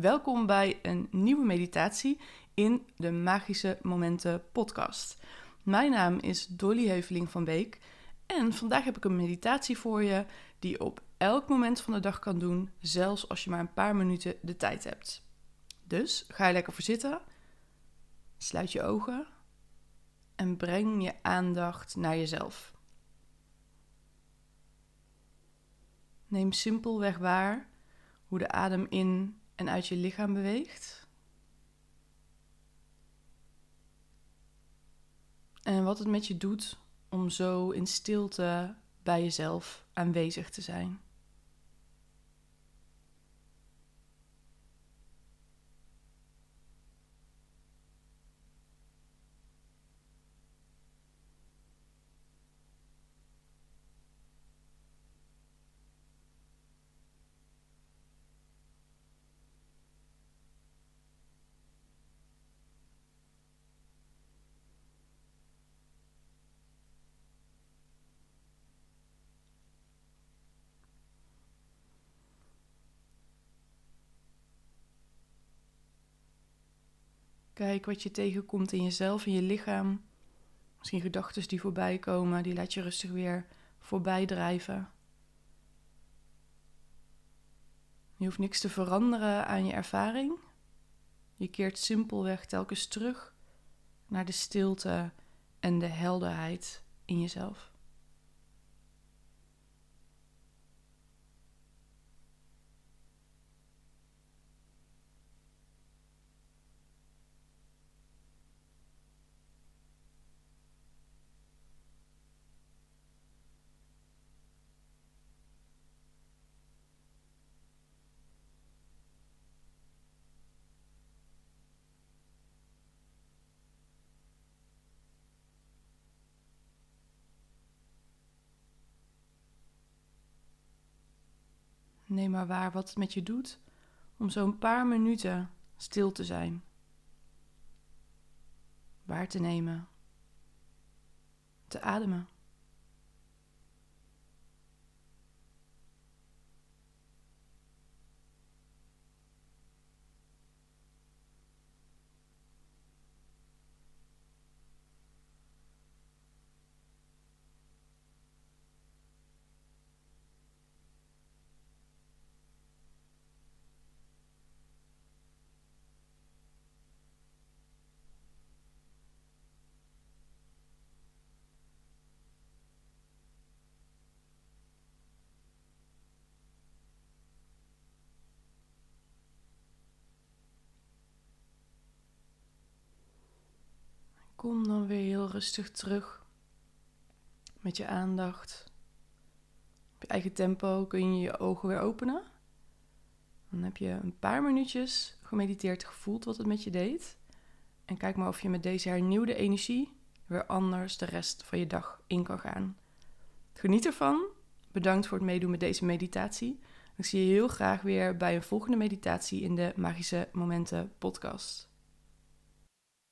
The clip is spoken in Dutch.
Welkom bij een nieuwe meditatie in de Magische Momenten podcast. Mijn naam is Dolly Heuveling van Beek en vandaag heb ik een meditatie voor je die je op elk moment van de dag kan doen, zelfs als je maar een paar minuten de tijd hebt. Dus ga je lekker voor zitten, sluit je ogen en breng je aandacht naar jezelf. Neem simpelweg waar hoe de adem in en uit je lichaam beweegt. En wat het met je doet om zo in stilte bij jezelf aanwezig te zijn. Kijk wat je tegenkomt in jezelf, in je lichaam. Misschien gedachten die voorbij komen, die laat je rustig weer voorbij drijven. Je hoeft niks te veranderen aan je ervaring. Je keert simpelweg telkens terug naar de stilte en de helderheid in jezelf. Neem maar waar wat het met je doet om zo'n paar minuten stil te zijn. Waar te nemen. Te ademen. Kom dan weer heel rustig terug met je aandacht. Op je eigen tempo kun je je ogen weer openen. Dan heb je een paar minuutjes gemediteerd, gevoeld wat het met je deed. En kijk maar of je met deze hernieuwde energie weer anders de rest van je dag in kan gaan. Geniet ervan. Bedankt voor het meedoen met deze meditatie. Ik zie je heel graag weer bij een volgende meditatie in de Magische Momenten podcast.